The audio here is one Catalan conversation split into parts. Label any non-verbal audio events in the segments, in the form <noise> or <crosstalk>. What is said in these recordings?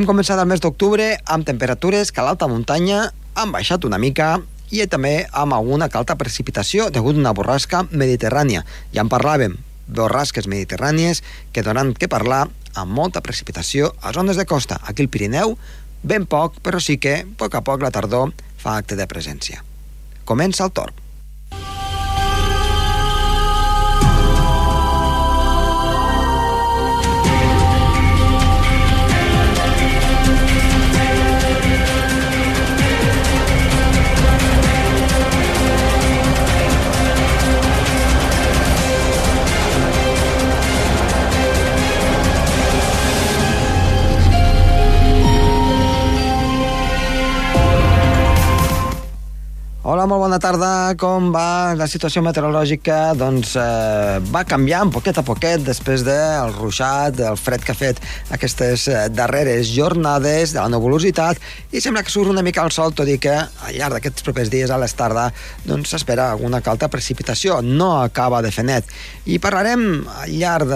Hem començat el mes d'octubre amb temperatures que a l'alta muntanya han baixat una mica i també amb alguna calta precipitació degut a una borrasca mediterrània. Ja en parlàvem, borrasques mediterrànies que donen que parlar amb molta precipitació a zones de costa. Aquí al Pirineu, ben poc, però sí que, a poc a poc, la tardor fa acte de presència. Comença el torn. Hola, molt bona tarda. Com va la situació meteorològica? Doncs eh, va canviant poquet a poquet després del ruixat, del fred que ha fet aquestes eh, darreres jornades, de la nebulositat, i sembla que surt una mica el sol, tot i que al llarg d'aquests propers dies, a les tarda, doncs s'espera alguna calta precipitació. No acaba de fer net. I parlarem al llarg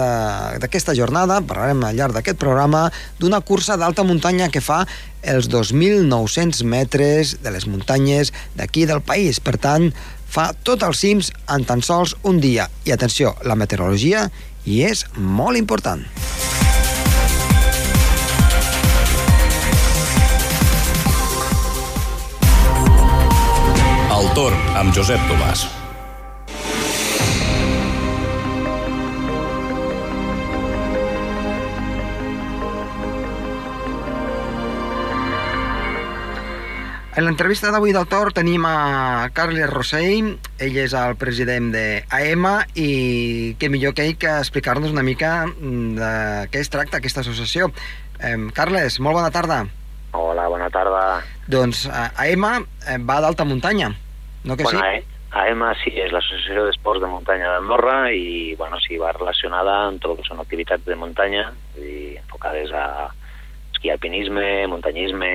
d'aquesta jornada, parlarem al llarg d'aquest programa, d'una cursa d'alta muntanya que fa els 2.900 metres de les muntanyes d'aquí del país. Per tant, fa tots els cims en tan sols un dia. I atenció, la meteorologia hi és molt important. El torn amb Josep Tomàs. En l'entrevista d'avui del Tor tenim a Carles Rossell, ell és el president d'AEMA i què millor que ell que explicar-nos una mica de què es tracta aquesta associació. Eh, Carles, molt bona tarda. Hola, bona tarda. Doncs eh, AEMA eh, va d'alta muntanya, no que bueno, sí? AEMA sí, és l'Associació d'Esports de Muntanya d'Andorra i bueno, sí, va relacionada amb tot el que són activitats de muntanya i enfocades a esquí alpinisme, muntanyisme,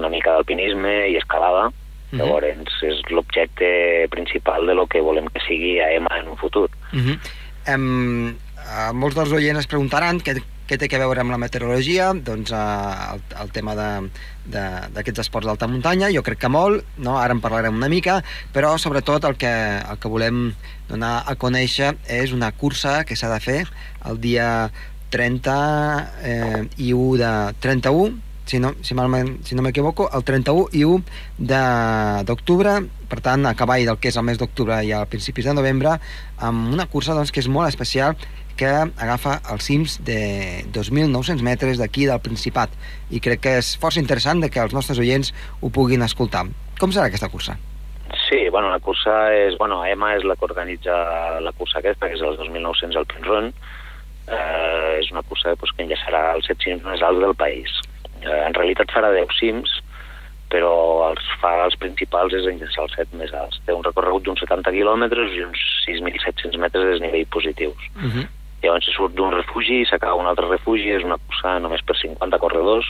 una mica d'alpinisme i escalada. Uh -huh. Llavors, és l'objecte principal de lo que volem que sigui AEMA en un futur. Uh -huh. um, uh, molts dels oients es preguntaran què, què té que veure amb la meteorologia, doncs uh, el, el tema d'aquests esports d'alta muntanya, jo crec que molt, no? ara en parlarem una mica, però sobretot el que, el que volem donar a conèixer és una cursa que s'ha de fer el dia 30 eh, i 1 de 31 si no, si, malament, si no m'equivoco, el 31 i 1 d'octubre, per tant, a cavall del que és el mes d'octubre i a principis de novembre, amb una cursa doncs, que és molt especial, que agafa els cims de 2.900 metres d'aquí del Principat i crec que és força interessant de que els nostres oients ho puguin escoltar. Com serà aquesta cursa? Sí, bueno, la cursa és... Bueno, EMA és la que organitza la cursa aquesta, que és els 2.900 al Pinron. Eh, és una cursa pues, que enllaçarà els set cims més alts del país. Eh, en realitat farà 10 cims, però els fa els principals és enllaçar els 7 més alts. Té un recorregut d'uns 70 quilòmetres i uns 6.700 metres de desnivell positius. Uh -huh. Llavors se surt d'un refugi i s'acaba un altre refugi, és una cursa només per 50 corredors,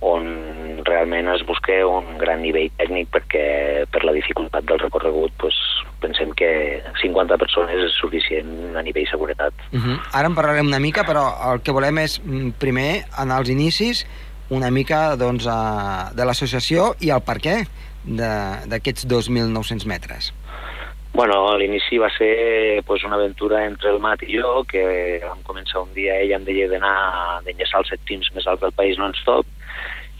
on realment es busca un gran nivell tècnic perquè per la dificultat del recorregut pues, pensem que 50 persones és suficient a nivell seguretat. Uh -huh. Ara en parlarem una mica, però el que volem és mm, primer anar als inicis una mica doncs, a, de l'associació i el per què d'aquests 2.900 metres. Bueno, a l'inici va ser pues, una aventura entre el Mat i jo, que vam començar un dia, ella em deia d'anar d'enllaçar els set cims més alts del país non-stop,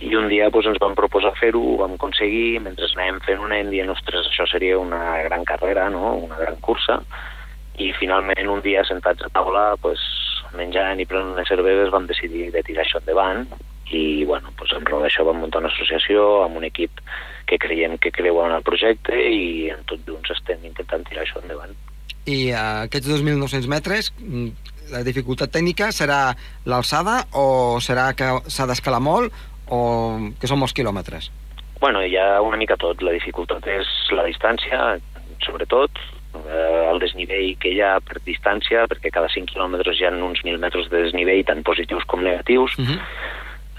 i un dia pues, ens vam proposar fer-ho, ho vam aconseguir, mentre anàvem fent una em dient, ostres, això seria una gran carrera, no? una gran cursa, i finalment un dia sentats a taula, pues, menjant i prenent unes cerveses, vam decidir de tirar això endavant, i bueno, doncs en raó d'això vam muntar una associació amb un equip que creiem que creu en el projecte i en tot junts estem intentant tirar això endavant. I uh, aquests 2.900 metres, mm, la dificultat tècnica serà l'alçada o serà que s'ha d'escalar molt o que són molts quilòmetres? Bueno, hi ha una mica tot. La dificultat és la distància, sobretot, eh, el desnivell que hi ha per distància, perquè cada 5 quilòmetres hi ha uns 1.000 metres de desnivell, tant positius com negatius, uh -huh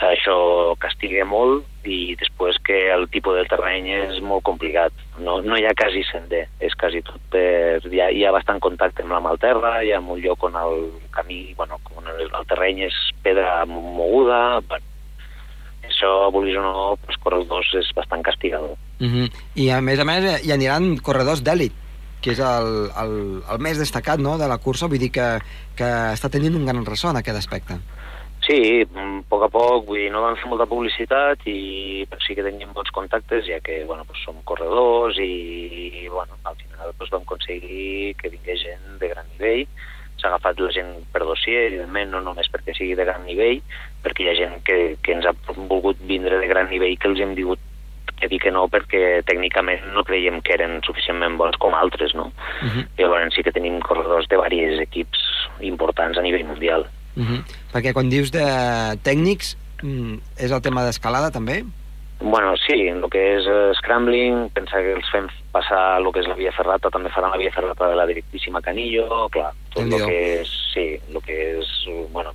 això castiga molt i després que el tipus de terreny és molt complicat. No, no hi ha quasi sender, és quasi tot per... Hi ha, hi ha bastant contacte amb la malterra, hi ha un lloc on el camí, bueno, on el, terreny és pedra moguda, això, vulguis o no, pues, corredors és bastant castigador. Uh -huh. I a més a més eh, hi aniran corredors d'èlit, que és el, el, el més destacat no, de la cursa, vull dir que, que està tenint un gran ressò en aquest aspecte. Sí, a poc a poc, vull dir, no vam fer molta publicitat i però sí que teníem bons contactes, ja que, bueno, pues som corredors i, i bueno, al final pues, vam aconseguir que vingués gent de gran nivell, s'ha agafat la gent per dossier, evidentment, no només perquè sigui de gran nivell, perquè hi ha gent que, que ens ha volgut vindre de gran nivell que els hem dit que dir que no perquè tècnicament no creiem que eren suficientment bons com altres, no? Uh -huh. Llavors sí que tenim corredors de diversos equips importants a nivell mundial. Uh -huh. Perquè quan dius de tècnics, mm, és el tema d'escalada també? Bueno, sí, en el que és uh, scrambling, pensar que els fem passar el que és la via ferrata, també faran la via ferrata de la directíssima Canillo, clar, tot el que és, sí, el que és, bueno,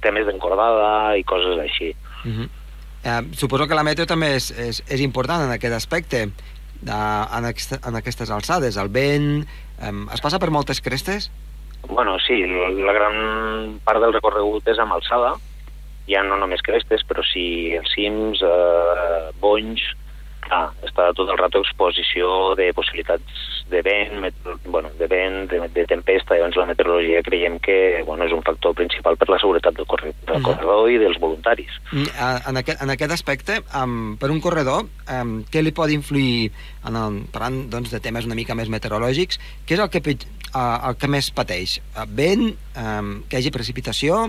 temes d'encordada i coses així. Uh -huh. eh, suposo que la meteo també és, és, és important en aquest aspecte, de, en, aquest, en aquestes alçades, el vent... Eh, es passa per moltes crestes? Bueno, sí, la gran part del recorregut és amb alçada, ja no només crestes, però sí els cims, eh, bonys, clar, està tot el rato exposició de possibilitats de vent, met, bueno, de vent, de, de tempesta, llavors la meteorologia creiem que bueno, és un factor principal per la seguretat del, corre, del corredor i dels voluntaris. En aquest, en aquest aspecte, um, per un corredor, um, què li pot influir, en el, parlant doncs, de temes una mica més meteorològics, què és el que, uh, el que més pateix? Vent, um, que hi hagi precipitació,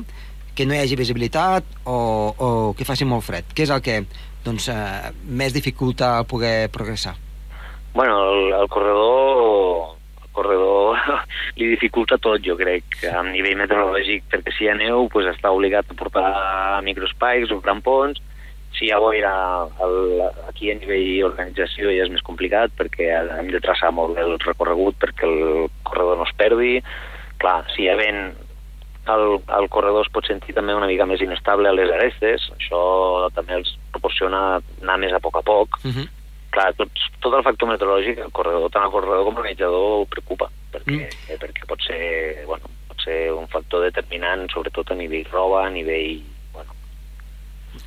que no hi hagi visibilitat o, o que faci molt fred? Què és el que doncs, eh, més dificulta poder progressar? Bueno, el, el corredor el corredor <laughs> li dificulta tot, jo crec, a nivell meteorològic, perquè si hi ha neu pues, està obligat a portar microspikes o crampons, si hi ha boira el, aquí a nivell organització ja és més complicat perquè hem de traçar molt bé el recorregut perquè el corredor no es perdi. Clar, si hi ha vent el, el corredor es pot sentir també una mica més inestable a les arestes, això també els proporciona anar més a poc a poc. Uh -huh. Clar, tot, tot el factor meteorològic, el corredor, tant el corredor com l'organitzador, preocupa, perquè, mm. eh, perquè pot ser, bueno, pot ser un factor determinant, sobretot a nivell roba, a nivell, bueno,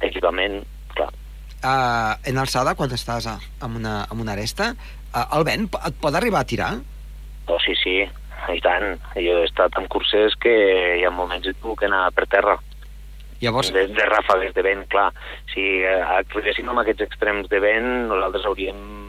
equipament, clar. Uh, en alçada, quan estàs a, amb, una, amb una aresta, uh, el vent et pot arribar a tirar? Oh, sí, sí, i tant. Jo he estat en curses que hi ha moments que puc anar per terra. Llavors... De, de ràfegues de vent, clar. Si actuéssim amb aquests extrems de vent, nosaltres hauríem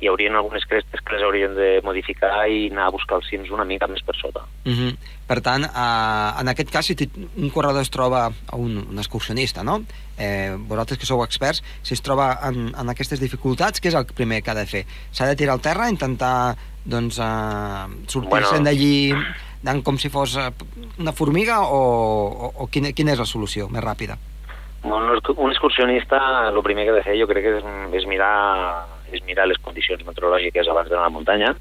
hi haurien algunes crestes que les haurien de modificar i anar a buscar els cims una mica més per sota. Uh -huh. Per tant, uh, en aquest cas, si un corredor es troba, un, un excursionista, no? Eh, vosaltres que sou experts, si es troba en, en aquestes dificultats, què és el primer que ha de fer? S'ha de tirar al terra, intentar doncs, uh, sortir-se'n bueno, d'allí com si fos una formiga o, o, o quina, quina és la solució més ràpida? Un excursionista, el primer que ha de fer jo crec que és, és mirar és mirar les condicions meteorològiques abans d'anar a la muntanya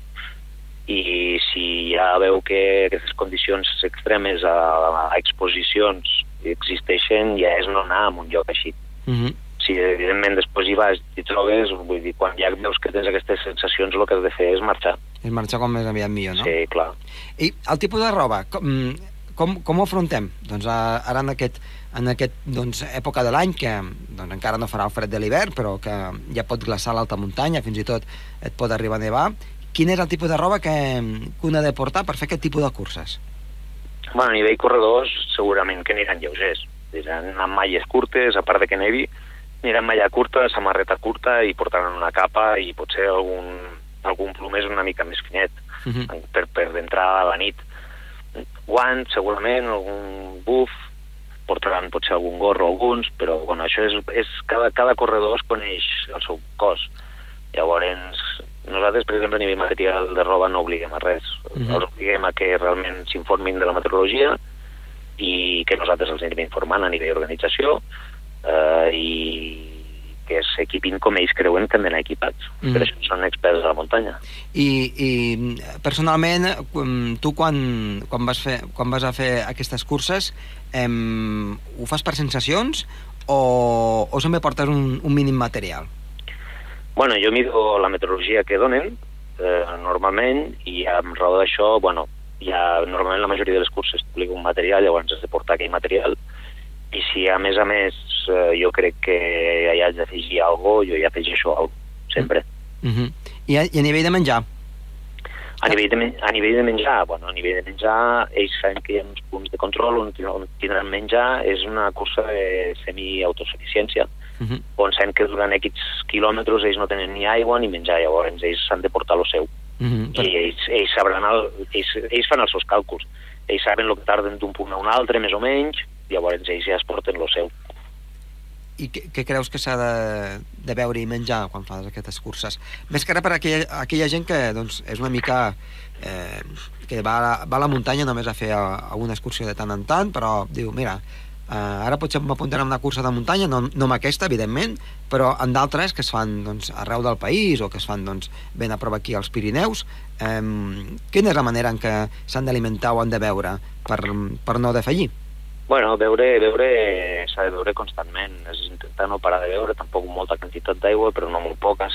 i si ja veu que aquestes condicions extremes a, a exposicions existeixen, ja és no anar a un lloc així. Uh -huh. Si evidentment després hi vas i trobes, vull dir, quan ja veus que tens aquestes sensacions, el que has de fer és marxar. És marxar com més aviat millor, no? Sí, clar. I el tipus de roba, com, com, com ho afrontem? Doncs ara en aquest en aquest doncs, època de l'any que doncs, encara no farà el fred de l'hivern però que ja pot glaçar l'alta muntanya fins i tot et pot arribar a nevar quin és el tipus de roba que, que un ha de portar per fer aquest tipus de curses? Bueno, a nivell corredors segurament que aniran lleugers aniran amb malles curtes, a part de que nevi aniran amb malla curta, samarreta curta i portaran una capa i potser algun, algun plomés una mica més finet uh mhm. -huh. per, per d'entrada a la nit guants segurament, algun buff portaran potser algun gorro alguns, però bueno, això és, és cada, cada corredor es coneix el seu cos. Llavors, nosaltres, per exemple, a nivell material de roba no obliguem a res. Mm -hmm. Els obliguem a que realment s'informin de la meteorologia i que nosaltres els anem informant a nivell d'organització eh, i que s'equipin com ells creuen que han d'anar equipats. Mm. Per això són experts de la muntanya. I, i personalment, tu quan, quan, vas fer, quan vas a fer aquestes curses, em, ho fas per sensacions o, o sempre portes un, un mínim material? Bueno, jo miro la meteorologia que donen, eh, normalment, i amb raó d'això, bueno, ja normalment la majoria de les curses publica un material, llavors has de portar aquell material, i si a més a més eh, jo crec que hi haig d'afegir alguna cosa, jo hi afegeixo alguna cosa, sempre. Uh -huh. I, a, I a nivell de menjar? A nivell de, a nivell de menjar, bueno, a nivell de menjar, ells saben que hi ha uns punts de control on, on tindran menjar, és una cursa de semi-autosuficiència, Uh -huh. on saben que durant X quilòmetres ells no tenen ni aigua ni menjar, llavors ells s'han de portar lo seu. Uh -huh. I ells, ells, sabran el, ells, ells fan els seus càlculs. Ells saben el que tarden d'un punt a un altre, més o menys, llavors ells ja es porten lo seu. I què, què creus que s'ha de, de beure i menjar quan fas aquestes curses? Més que ara per aquella, aquella gent que doncs, és una mica... Eh, que va, a la- va a la muntanya només a fer alguna excursió de tant en tant, però diu, mira, eh, ara potser m'apuntaré a una cursa de muntanya, no, no amb aquesta, evidentment, però en d'altres que es fan doncs, arreu del país o que es fan doncs, ben a prop aquí als Pirineus. Eh, quina és la manera en què s'han d'alimentar o han de beure per, per no defallir? Bueno, beure, beure s'ha de beure constantment, és intentar no parar de beure, tampoc molta quantitat d'aigua, però no molt poques.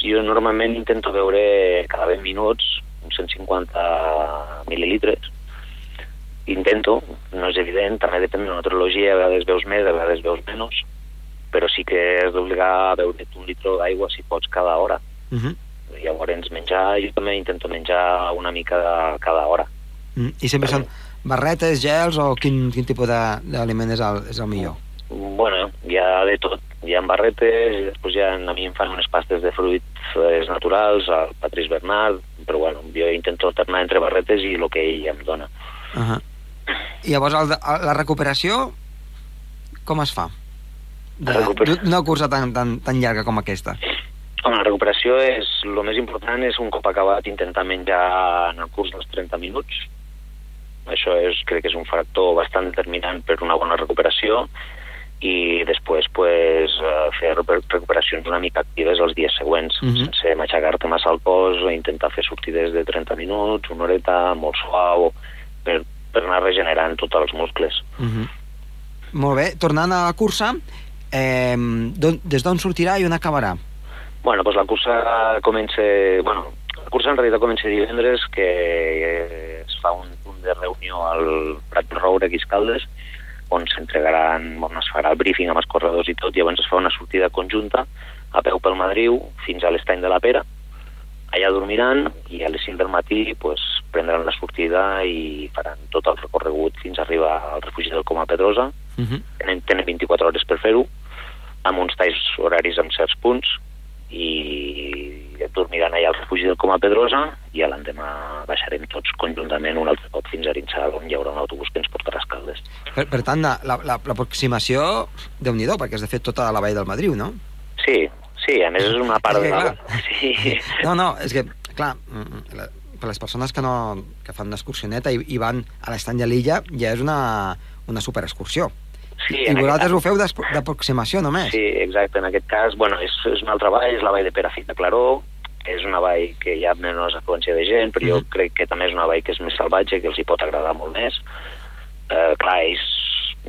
Jo normalment intento beure cada 20 minuts uns 150 mil·lilitres. Intento, no és evident, també depèn de la meteorologia, a vegades veus més, a vegades veus menys, però sí que és d'obligar a beure un litre d'aigua si pots cada hora. Uh -huh. Llavors menjar, jo també intento menjar una mica cada hora. Mm, I sempre són barretes, gels o quin, quin tipus d'aliment és, el, és el millor? Bueno, hi ha de tot. Hi ha barretes, i després hi ha, a mi em fan unes pastes de fruits eh, naturals, al Patrice Bernard, però bueno, jo intento alternar entre barretes i el que ell em dona. Uh -huh. I llavors el, el- la recuperació com es fa? D'una cursa tan, tan, tan llarga com aquesta. Home, la recuperació és, el més important és un cop acabat intentar menjar en el curs dels 30 minuts. Això és, crec que és un factor bastant determinant per una bona recuperació i després pues, eh, fer recu- recuperacions una mica actives els dies següents, Mhm. sense matxacar-te massa al cos, o intentar fer sortides de 30 minuts, una horeta, molt suau, per, per anar regenerant tots els muscles. Uh -huh. Molt bé, tornant a la cursa, eh, des d'on sortirà i on acabarà? Bueno, doncs la cursa comença... Bueno, la cursa en realitat comença divendres, que es fa un de reunió al Prat de Roure, aquí a Escaldes, on s'entregaran, on es farà el briefing amb els corredors i tot, i llavors es fa una sortida conjunta a peu pel Madriu fins a l'estany de la Pera. Allà dormiran i a les 5 del matí pues, prendran la sortida i faran tot el recorregut fins a arribar al refugi del Coma Pedrosa, Uh -huh. tenen, tenen 24 hores per fer-ho, amb uns talls horaris en certs punts, i dormiran allà al refugi del Coma Pedrosa i l'endemà baixarem tots conjuntament un altre cop fins a Arinxal, on hi haurà un autobús que ens portarà a Escaldes. Per, per tant, la- la- la- l'aproximació, déu nhi perquè és de fet tota la vall del Madriu, no? Sí, sí, a més és una part que, de la... Sí. <laughs> No, no, és que, clar, mm, per les persones que, no, que fan una excursioneta i, i van a l'estany de l'illa, ja és una, una superexcursió. sí I vosaltres ho feu d'aproximació només. Sí, exacte. En aquest cas, bueno, és, és una altra vall, és la vall de Perafit de Claró, és una vall que hi ha menys afluència de gent, però jo Mhm. crec que també és una vall que és més salvatge, que els hi pot agradar molt més. Eh, clar, ells,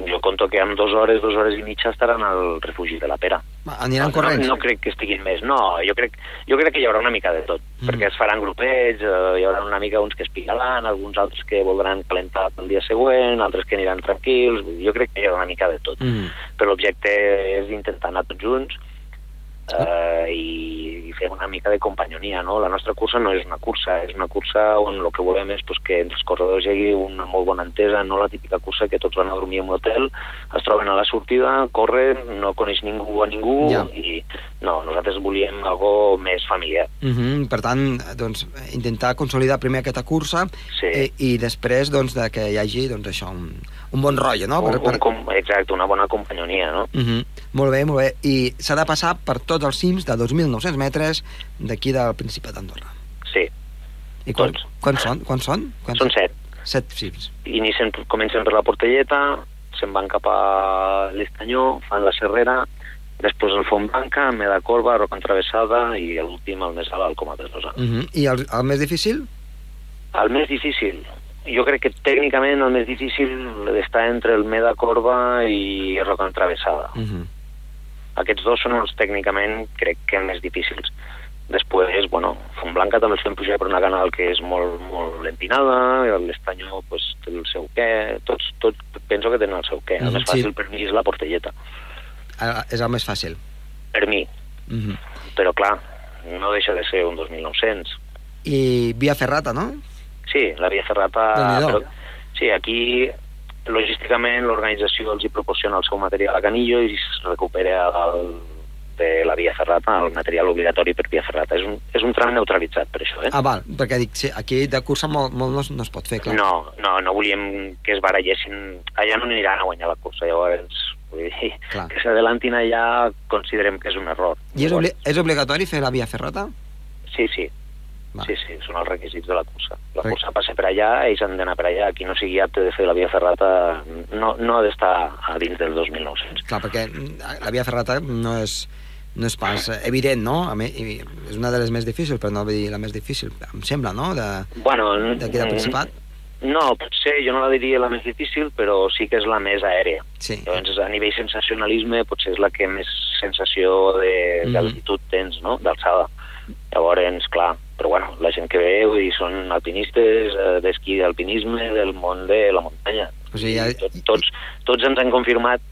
jo conto que en dues hores, dues hores i mitja estaran al refugi de la Pera. Aniran corrents. No, no crec que estiguin més, no, jo crec, jo crec que hi haurà una mica de tot, Mm. perquè es faran grupets, eh, hi haurà una mica uns que es picaran, alguns altres que voldran calentar el dia següent, altres que aniran tranquils, jo crec que hi haurà una mica de tot. Mm. Però l'objecte és intentar anar tots junts eh, i fer una mica de companyonia, no? La nostra cursa no és una cursa, és una cursa on el que volem és pues, que entre els corredors hi hagi una molt bona entesa, no la típica cursa que tots van a dormir en un hotel, es troben a la sortida, corren, no coneix ningú a ningú, Ja. i no, nosaltres volíem algo més familiar. Mm -hmm. Per tant, doncs, intentar consolidar primer aquesta cursa Sí. eh, i després doncs, de que hi hagi doncs, això, un, un bon rotllo, no? Un, un, com, exacte, una bona companyonia, no? Uh -huh. Molt bé, molt bé. I s'ha de passar per tots els cims de 2.900 metres d'aquí del Principat d'Andorra. Sí, I quan, Tots. quants són? Quants són? Quants són set. Set cims. Inicien, comencen per la Portelleta, se'n van cap a l'Estanyó, fan la Serrera, després el Font Blanca, Meda Corba, Roca Entravessada i l'últim, el més alt, el Coma Pedrosa. Uh -huh. I el, el més difícil? El més difícil, jo crec que tècnicament el més difícil està entre el Meda Corba i Roca Entravessada. Uh -huh. Aquests dos són els tècnicament, crec que, més difícils. Després, bueno, Font Blanca també els fem pujar per una canal que és molt, molt empinada, i l'Estanyó pues, té el seu què, tots, tots penso que tenen el seu què. El Mhm, més sí. fàcil per mi és la Portelleta. eh, és el més fàcil. per mi. Mm -hmm. Però, clar, no deixa de ser un 2.900. I via ferrata, no? Sí, la via ferrata... Però, sí, aquí logísticament l'organització els hi proporciona el seu material a Canillo i es recupera el, de la via ferrata, el material obligatori per via ferrata. És un, és un tram neutralitzat per això, eh? Ah, val, perquè dic, sí, aquí de cursa molt, molt no, no es pot fer, clar. No, no, no volíem que es barallessin... Allà no aniran a guanyar la cursa, llavors... Vull dir, Clar. que s'adelantin allà considerem que és un error. I és, obli és obligatori fer la via ferrata? Sí, sí, Va. sí, sí, són els requisits de la cursa. La Perquè- cursa passa per allà, ells han d'anar per allà. Qui no sigui apte de fer la via ferrata no, no ha d'estar a dins dels 2.900. Clar, perquè mm, la via ferrata no és, no és pas evident, no? A mi, és una de les més difícils, però no vull dir la més difícil, em sembla, no? De- Bueno, D'aquí del Principat? No, potser jo no la diria la més difícil, però sí que és la més aèria. Sí. Llavors, a nivell sensacionalisme, potser és la que més sensació de- Mhm. d'altitud tens, no?, d'alçada. Llavors, clar, però bueno, la gent que ve, vull dir, són alpinistes eh, d'esquí d'alpinisme del món de la muntanya. O sigui, ja- I tot, tots, tots ens han confirmat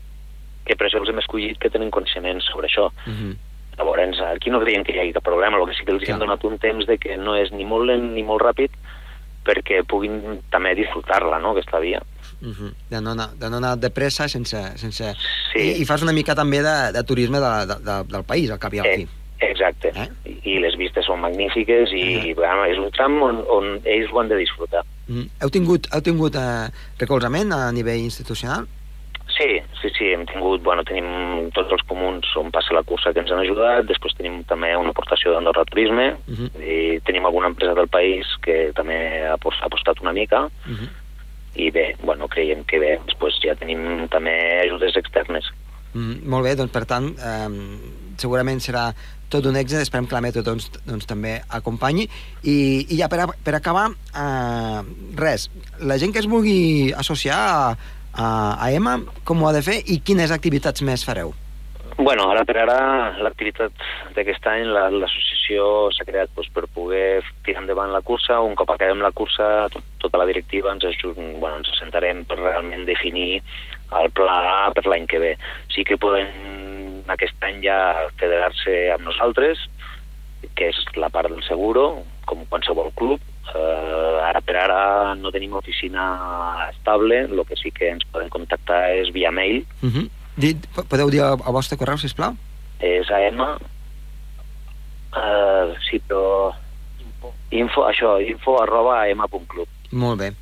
que per això els hem escollit que tenen coneixements sobre això. Mhm. Llavors, aquí no creiem que hi hagi cap problema, el que sí que els hi hem donat un temps de que no és ni molt lent ni molt ràpid perquè puguin també disfrutar-la, no?, aquesta via. Mhm. De, no anar, de no anar de pressa sense... sense... Sí. I, I fas una mica també de, de turisme de, de, de, del país, al cap i al Eh, fi. Exacte. Eh? I, les vistes són magnífiques i Uh-huh. bueno, és un tram on, on ells ho han de disfrutar. Mhm. Heu tingut, heu tingut eh, recolzament a nivell institucional? Sí, sí, sí, hem tingut, bueno, tenim tots els comuns on passa la cursa que ens han ajudat, després tenim també una aportació d'Andorra Turisme, Mhm. i tenim alguna empresa del país que també ha apos- ha apostat una mica, Mhm. i bé, bueno, creiem que bé, després ja tenim també ajudes externes. Mm, molt bé, doncs per tant, eh, segurament serà tot un èxit, esperem que la Metro doncs, doncs també acompanyi. I, i ja per, a, per acabar, eh, res, la gent que es vulgui associar a, a, a EMA, com ho ha de fer i quines activitats més fareu? Bueno, ara per ara l'activitat d'aquest any, la- l'associació s'ha creat doncs, per poder tirar endavant la cursa. Un cop acabem la cursa, tot, tota la directiva ens, ajut, bueno, ens assentarem per realment definir el pla per l'any que ve. Sí que poden aquest any ja federar-se amb nosaltres, que és la part del seguro, com qualsevol club. Eh, ara per ara no tenim oficina estable, el que sí que ens poden contactar és via mail, Uh -huh. Dit, podeu dir el, vostre correu, sisplau? és AM uh, sí, però info, això, info arroba am.club Molt bé.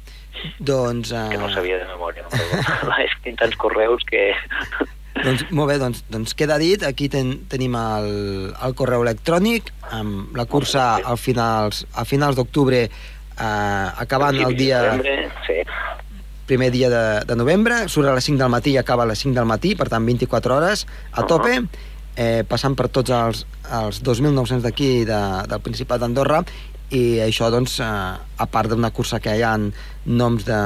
Doncs... Uh, que no sabia de memòria? Però <laughs> és que tants correus que <laughs> Doncs, molt bé, doncs, doncs queda dit, aquí ten, tenim el, el correu electrònic, amb la cursa al finals, a finals d'octubre, eh, acabant el dia, sí. primer dia de, de novembre, surt a les 5 del matí i acaba a les 5 del matí, per tant 24 hores a Uh-huh. tope, eh, passant per tots els, els 2.900 d'aquí de, del Principat d'Andorra, i això, doncs, eh, a part d'una cursa que hi ha noms de,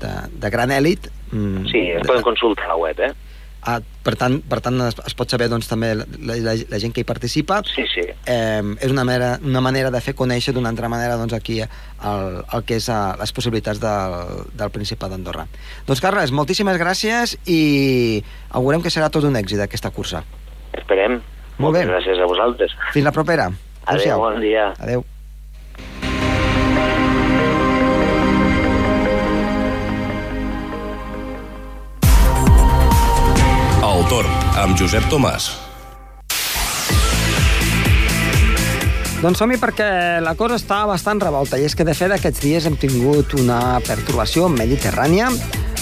de, de gran èlit... mm, sí, es de- poden consultar a la web, eh? Ah, per tant, per tant es, es pot saber doncs, també la, la, la gent que hi participa. Sí, sí. Eh, és una manera, una manera de fer conèixer d'una altra manera doncs, aquí el, el que és uh, les possibilitats del, del Principat d'Andorra. Doncs Carles, moltíssimes gràcies i augurem que serà tot un èxit aquesta cursa. Esperem. Molt bé. Moltes Gràcies a vosaltres. Fins la propera. Adéu, bon dia. Adéu. El torn, amb Josep Tomàs. Doncs som-hi perquè la cosa està bastant revolta i és que de fet aquests dies hem tingut una pertorbació mediterrània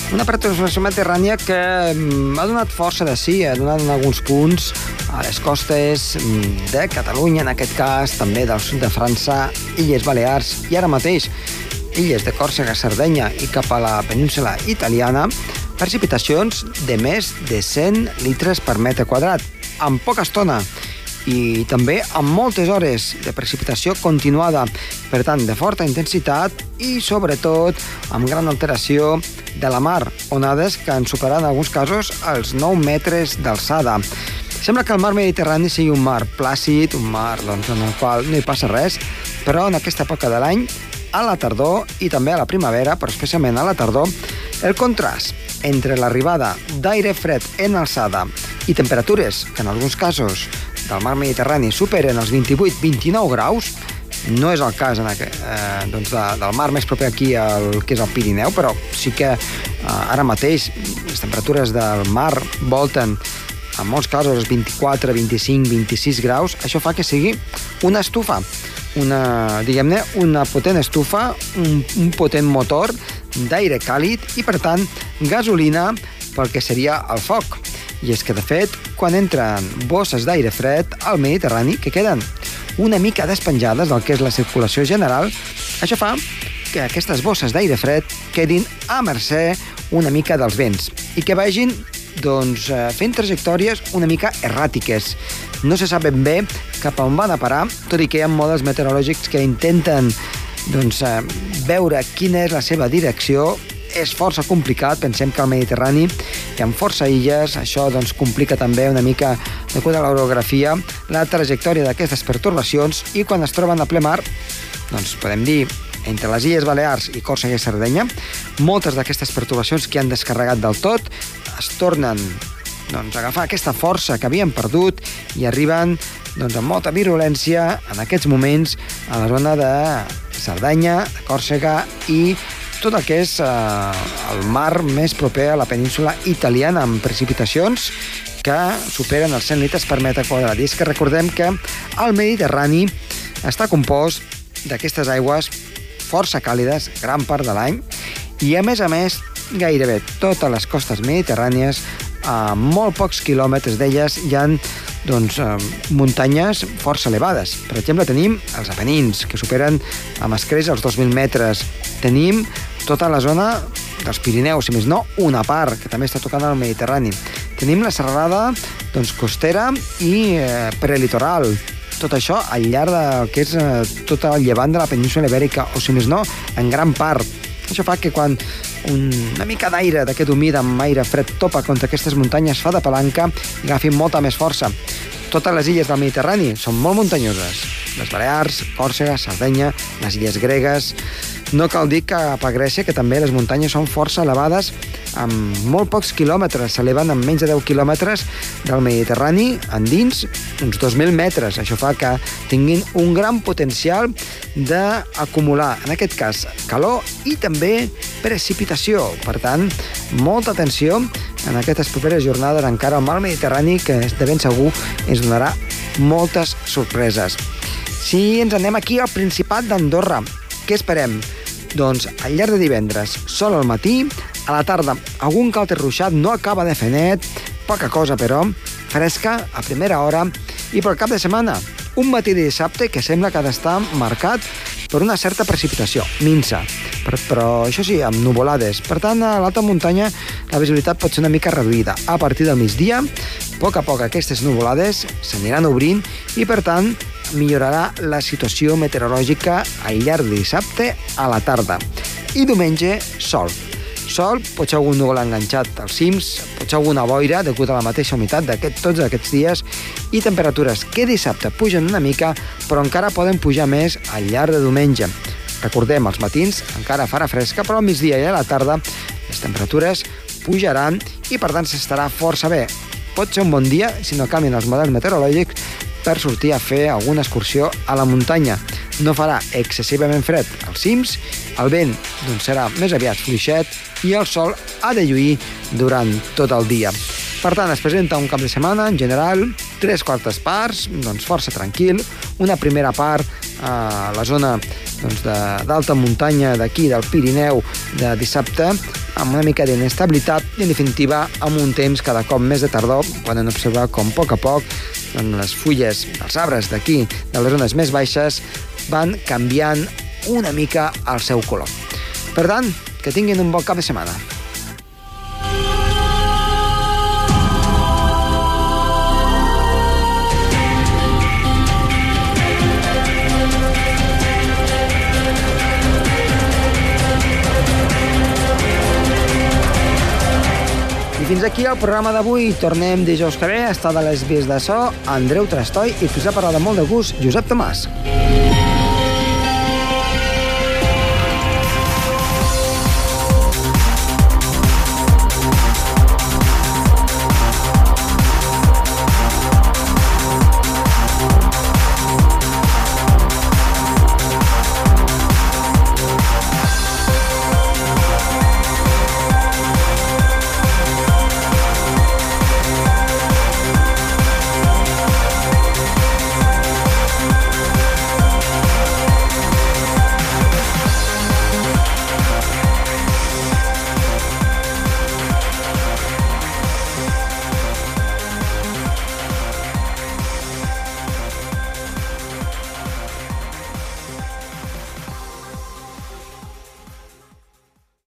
una pertorbació mediterrània que mm, ha donat força de sí, ha donat en alguns punts a les costes mm, de Catalunya, en aquest cas, també del sud de França, Illes Balears i ara mateix illes de Còrsega, Sardenya i cap a la península italiana, precipitacions de més de 100 litres per metre quadrat, en poca estona i també amb moltes hores de precipitació continuada, per tant, de forta intensitat i, sobretot, amb gran alteració de la mar, onades que han superat en alguns casos els 9 metres d'alçada. Sembla que el mar Mediterrani sigui un mar plàcid, un mar doncs, en el qual no hi passa res, però en aquesta època de l'any, a la tardor i també a la primavera, però especialment a la tardor, el contrast entre l'arribada d'aire fred en alçada i temperatures que en alguns casos del mar Mediterrani superen els 28-29 graus, no és el cas en aquest, eh, doncs de, del mar més proper aquí al que és el Pirineu, però sí que eh, ara mateix les temperatures del mar volten en molts casos els 24, 25, 26 graus, això fa que sigui una estufa, una, diguem-ne, una potent estufa, un, un potent motor d'aire càlid i, per tant, gasolina pel que seria el foc. I és que, de fet, quan entren bosses d'aire fred al Mediterrani, que queden? Una mica despenjades del que és la circulació general, això fa que aquestes bosses d'aire fred quedin a mercè una mica dels vents i que vagin doncs, eh, fent trajectòries una mica erràtiques. No se sap ben bé cap a on van a parar, tot i que hi ha models meteorològics que intenten doncs, eh, veure quina és la seva direcció és força complicat, pensem que al Mediterrani hi ha força illes, això doncs, complica també una mica, de a l'orografia, la trajectòria d'aquestes pertorbacions i quan es troben a ple mar, doncs podem dir entre les Illes Balears i Còrsega i Sardenya, moltes d'aquestes perturbacions que han descarregat del tot es tornen doncs, a agafar aquesta força que havien perdut i arriben doncs, amb molta virulència en aquests moments a la zona de Cerdanya, de Còrsega i tot el que és eh, el mar més proper a la península italiana amb precipitacions que superen els 100 litres per metre quadrat. I és que recordem que el Mediterrani està compost d'aquestes aigües força càlides gran part de l'any i, a més a més, gairebé totes les costes mediterrànies a molt pocs quilòmetres d'elles hi han doncs, eh, muntanyes força elevades. Per exemple, tenim els Apenins, que superen amb escreix els 2.000 metres. Tenim tota la zona dels Pirineus, si més no, una part, que també està tocant al Mediterrani. Tenim la serrada doncs, costera i eh, prelitoral. Tot això al llarg del que és eh, tot el llevant de la península ibèrica, o si més no, en gran part. Això fa que quan una mica d'aire d'aquest humit amb aire fred topa contra aquestes muntanyes fa de palanca i agafi molta més força. Totes les illes del Mediterrani són molt muntanyoses. Les Balears, Còrsega, Sardenya, les illes gregues, no cal dir que a Grècia, que també les muntanyes són força elevades, amb molt pocs quilòmetres, s'eleven amb menys de 10 quilòmetres del Mediterrani endins, uns 2.000 metres. Això fa que tinguin un gran potencial d'acumular, en aquest cas, calor i també precipitació. Per tant, molta atenció en aquestes properes jornades encara al mar Mediterrani, que de ben segur ens donarà moltes sorpreses. Si ens anem aquí al Principat d'Andorra, què esperem? Doncs al llarg de divendres, sol al matí, a la tarda algun cauter ruixat no acaba de fer net, poca cosa però, fresca a primera hora, i pel cap de setmana, un matí de dissabte que sembla que ha d'estar marcat per una certa precipitació, minsa, però, però això sí, amb nuvolades. Per tant, a l'alta muntanya la visibilitat pot ser una mica reduïda. A partir del migdia, a poc a poc aquestes nuvolades s'aniran obrint i, per tant, millorarà la situació meteorològica al llarg de dissabte a la tarda. I diumenge, sol. Sol, pot ser algun núvol enganxat als cims, pot ser alguna boira degut a la mateixa humitat d'aquest, tots aquests dies i temperatures que dissabte pugen una mica però encara poden pujar més al llarg de diumenge. Recordem, els matins encara farà fresca, però al migdia i a la tarda les temperatures pujaran i per tant s'estarà força bé. Pot ser un bon dia si no canvien els models meteorològics per sortir a fer alguna excursió a la muntanya. No farà excessivament fred als cims, el vent doncs, serà més aviat fluixet i el sol ha de lluir durant tot el dia. Per tant, es presenta un cap de setmana, en general, tres quartes parts, doncs força tranquil, una primera part a la zona doncs, d'alta muntanya d'aquí, del Pirineu, de dissabte, amb una mica d'inestabilitat i, en definitiva, amb un temps cada cop més de tardor. Poden observar com, a poc a poc, doncs, les fulles dels arbres d'aquí, de les zones més baixes, van canviant una mica el seu color. Per tant, que tinguin un bon cap de setmana. Fins aquí el programa d'avui. Tornem dijous que ve a estar de les vies de so Andreu Trastoi i us ha parlat de molt de gust Josep Tomàs.